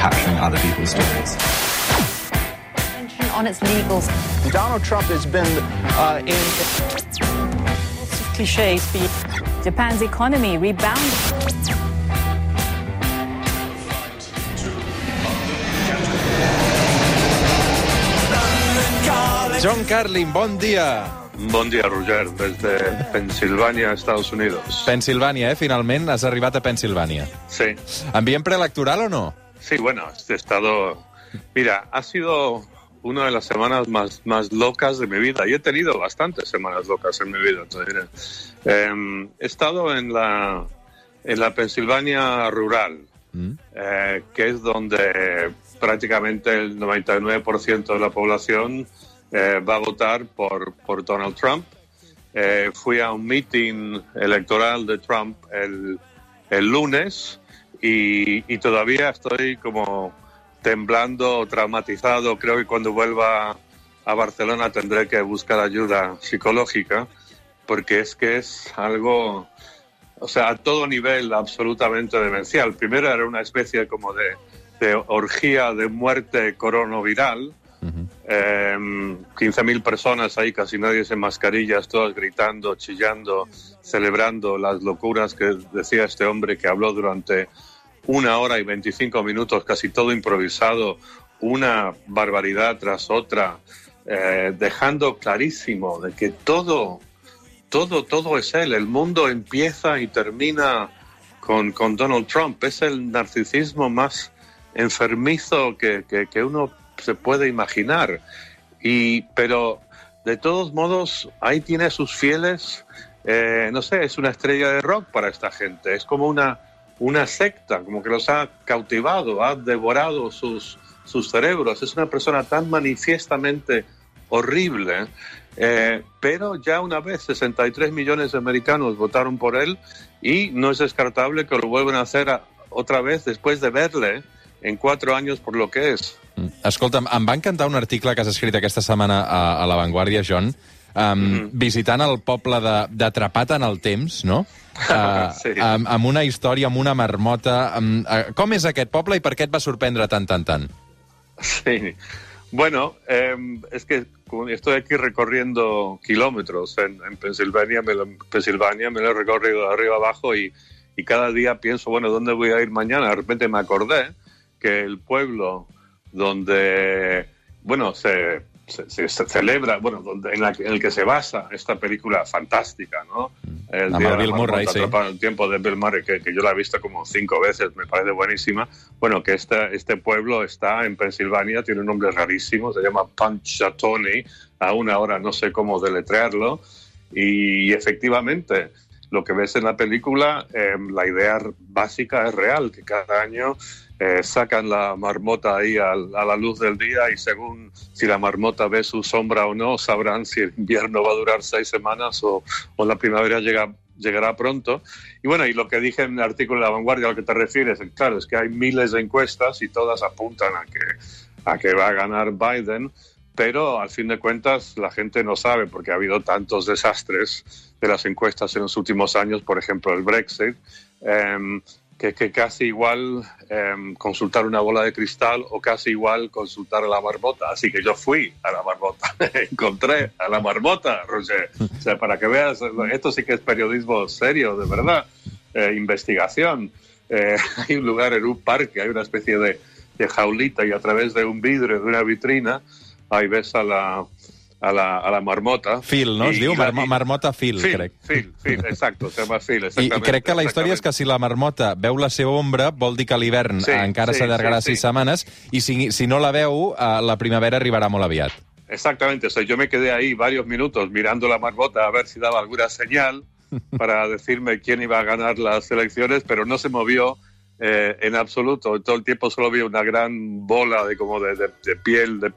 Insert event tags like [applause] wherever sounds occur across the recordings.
capturing other people's stories. On its legals. Donald Trump has been uh, in. Cliches. Japan's economy rebounded. John Carlin, bon dia. Bon dia, Roger, des de Pensilvània, Estados Unidos. Pensilvània, eh? Finalment has arribat a Pensilvània. Sí, Ambient preelectoral o no? Sí, bueno, este estado... Mira, ha sido una de las semanas más, más locas de mi vida. Y he tenido bastantes semanas locas en mi vida. Eh, he estado en la, en la Pensilvania rural, Mm. eh, que es donde prácticamente el 99% de la población eh, va a votar por, por Donald Trump. Eh, fui a un meeting electoral de Trump el, el lunes y, y todavía estoy como temblando, traumatizado. Creo que cuando vuelva a Barcelona tendré que buscar ayuda psicológica porque es que es algo, o sea, a todo nivel absolutamente demencial. Primero era una especie como de, de orgía de muerte coronaviral. Eh, 15.000 personas ahí, casi nadie sin mascarillas, todas gritando, chillando, celebrando las locuras que decía este hombre que habló durante una hora y 25 minutos, casi todo improvisado, una barbaridad tras otra, eh, dejando clarísimo de que todo, todo, todo es él. El mundo empieza y termina con, con Donald Trump. Es el narcisismo más enfermizo que, que, uno se puede imaginar. Y, pero de todos modos, ahí tiene sus fieles. eh, no sé, es una estrella de rock para esta gente. Es como una, una secta, como que los ha cautivado, ha devorado sus, sus cerebros. Es una persona tan manifiestamente horrible. eh, pero ya una vez 63 millones de americanos votaron por él y no es descartable que lo vuelvan a hacer otra vez después de verle en cuatro años por lo que es. Mm. Escolta'm, em va encantar un article que has escrit aquesta setmana a, a La Vanguardia, John, um, visitant el poble de- d'Atrapat en el temps, no? Uh, [laughs] Sí. amb, amb una història, amb una marmota... Amb, uh, com és aquest poble i per què et va sorprendre tant, tant, tant? Sí. Bueno, eh, es que estoy aquí recorriendo kilómetros en, en Pensilvania, me lo, Pensilvania, me lo he recorrido de arriba abajo y, y cada día pienso, bueno, ¿dónde voy a ir mañana? De repente me acordé que el pueblo donde, bueno, se, se, se- se celebra, bueno, donde, en, la, en el que se basa esta película fantástica, ¿no? El Día de el la Bill Murray, sí. El tiempo de Bill Murray, que, que yo la he visto como cinco veces, me parece buenísima. Bueno, que este, este pueblo está en Pensilvania, tiene un nombre rarísimo, se llama Punxsutawney, aún ahora no sé cómo deletrearlo, y efectivamente lo que ves en la película, eh, la idea básica es real, que cada año eh, sacan la marmota ahí al- a, la luz del día y según si la marmota ve su sombra o no, sabrán si el invierno va a durar seis semanas o, o la primavera llega, llegará pronto. Y bueno, y lo que dije en el artículo de La Vanguardia, a lo que te refieres, claro, es que hay miles de encuestas y todas apuntan a que, a que va a ganar Biden, pero al fin de cuentas la gente no sabe porque ha habido tantos desastres de las encuestas en los últimos años, por ejemplo el Brexit, em, que, que casi igual em, consultar una bola de cristal o casi igual consultar a la marmota. Así que yo fui a la marmota, [laughs] encontré a la marmota, Roger. O sea, para que veas, esto sí que es periodismo serio, de verdad, Eh, investigación. Eh, [laughs] hay un lugar en un parque, hay una especie de, de jaulita y a través de un vidrio, de una vitrina, ahí ves a la, a la, a la marmota. Phil, no? Es I- diu i la- marmo i- Phil, Phil, Phil, crec. Phil, Phil, exacto, se llama Phil, I, exactamente. I crec que la història és que si la marmota veu la seva ombra, vol dir que l'hivern Sí, encara sí, s'allargarà sí, sis sí. setmanes, i si, si no la veu, eh, la primavera arribarà molt aviat. Exactamente, o sea, yo me quedé ahí varios minutos mirando la marmota a ver si daba alguna señal [laughs] para decirme quién iba a ganar las elecciones, pero no se movió eh, en absoluto. Todo el tiempo solo vi una gran bola de como de, piel, de,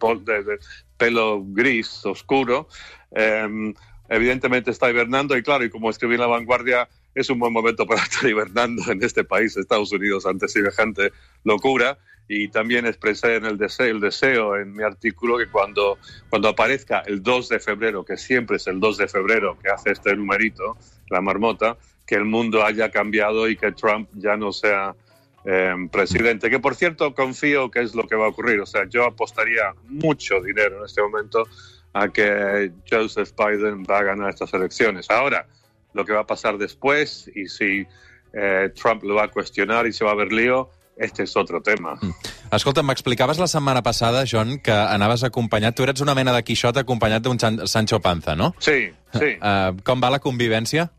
pelo gris oscuro. Eh, evidentemente está hibernando y claro, y como escribí en La Vanguardia, es un buen momento para [laughs] estar hibernando en este país, Estados Unidos, ante semejante locura. Y también expresé en el deseo, el deseo en mi artículo que cuando, cuando aparezca el 2 de febrero, que siempre es el 2 de febrero que hace este numerito, la marmota, que el mundo haya cambiado y que Trump ya no sea eh, presidente. Que por cierto, confío que es lo que va a ocurrir. O sea, yo apostaría mucho dinero en este momento a que Joseph Biden va a ganar estas elecciones. Ahora, lo que va a pasar después y si eh, Trump lo va a cuestionar y se va a ver lío, este és otro tema. Escolta, m'explicaves la setmana passada, John, que anaves acompanyat... Tu eres una mena de Quixot acompanyat d'un San- Sancho Panza, no? Sí, sí. Uh, com va la convivència?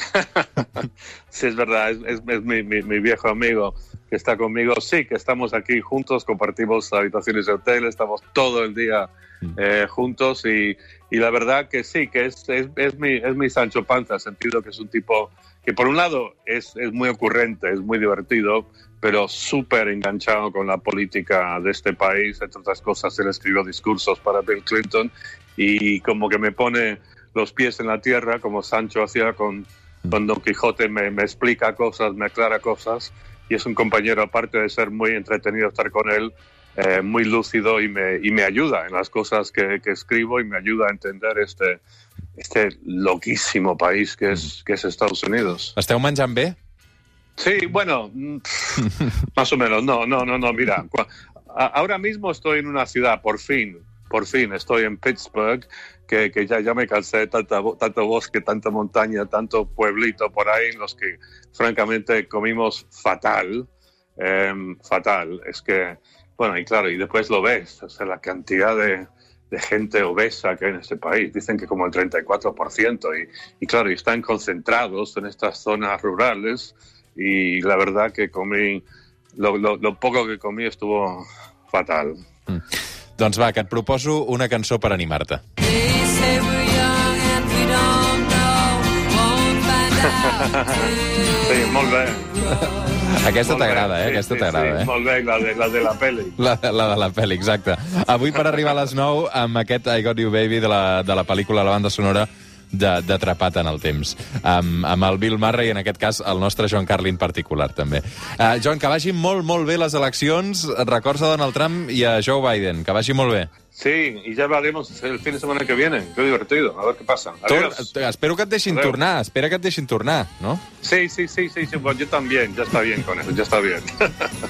[laughs] Sí, es verdad, es, es- es mi, mi- mi viejo amigo que está conmigo. Sí, que estamos aquí juntos, compartimos habitaciones de hotel, estamos todo el día eh, juntos y, y la verdad que sí, que es, es, es mi, es mi Sancho Panza, sentido que es un tipo que por un lado es, es muy ocurrente, es muy divertido, pero súper enganchado con la política de este país. Entre otras cosas, él escribió discursos para Bill Clinton y como que me pone los pies en la tierra, como Sancho hacía con, con Don Quijote, me, me explica cosas, me aclara cosas y es un compañero, aparte de ser muy entretenido estar con él, eh, muy lúcido y me, y me ayuda en las cosas que, que escribo y me ayuda a entender este, este loquísimo país que es, que es Estados Unidos. Esteu menjant bé? Sí, bueno, [laughs] más o menos. No, no, no, no. Mira, ahora mismo estoy en una ciudad, por fin, por fin, estoy en Pittsburgh, que, que ya, ya me cansé de tanto bosque, tanta montaña, tanto pueblito por ahí, en los que francamente comimos fatal, em, fatal. Es que, bueno, y claro, y después lo ves, o sea, la cantidad de, de gente obesa que hay en este país. Dicen que como el 34%. Y, y claro, y están concentrados en estas zonas rurales. Y la verdad que comí, lo, lo- lo poco que comí estuvo fatal. Doncs va, que et proposo una cançó per animar-te. Sí, molt bé. Aquesta t'agrada, eh? Sí, Aquesta sí, t'agrada, sí, eh? Molt bé, la de, la de la peli. La, la de la pel·li, exacte. Avui per arribar a les 9 amb aquest I Got You Baby de la, de la pel·lícula, la banda sonora d'Atrapat en el temps. Amb, amb el Bill Murray, en aquest cas, el nostre John Carlin particular, també. Uh, John, que vagin molt, molt bé les eleccions. Records a Donald Trump i a Joe Biden. Que vagi molt bé. Sí, y ya hablaremos el fin de semana que viene. Qué divertido. A ver qué pasa. Tor Adiós. espero que et deixin Adéu. tornar, espera que et deixin tornar, no? Sí, sí, sí, sí, sí. Bueno, yo también. Ya está bien con eso. Ya está bien. [laughs]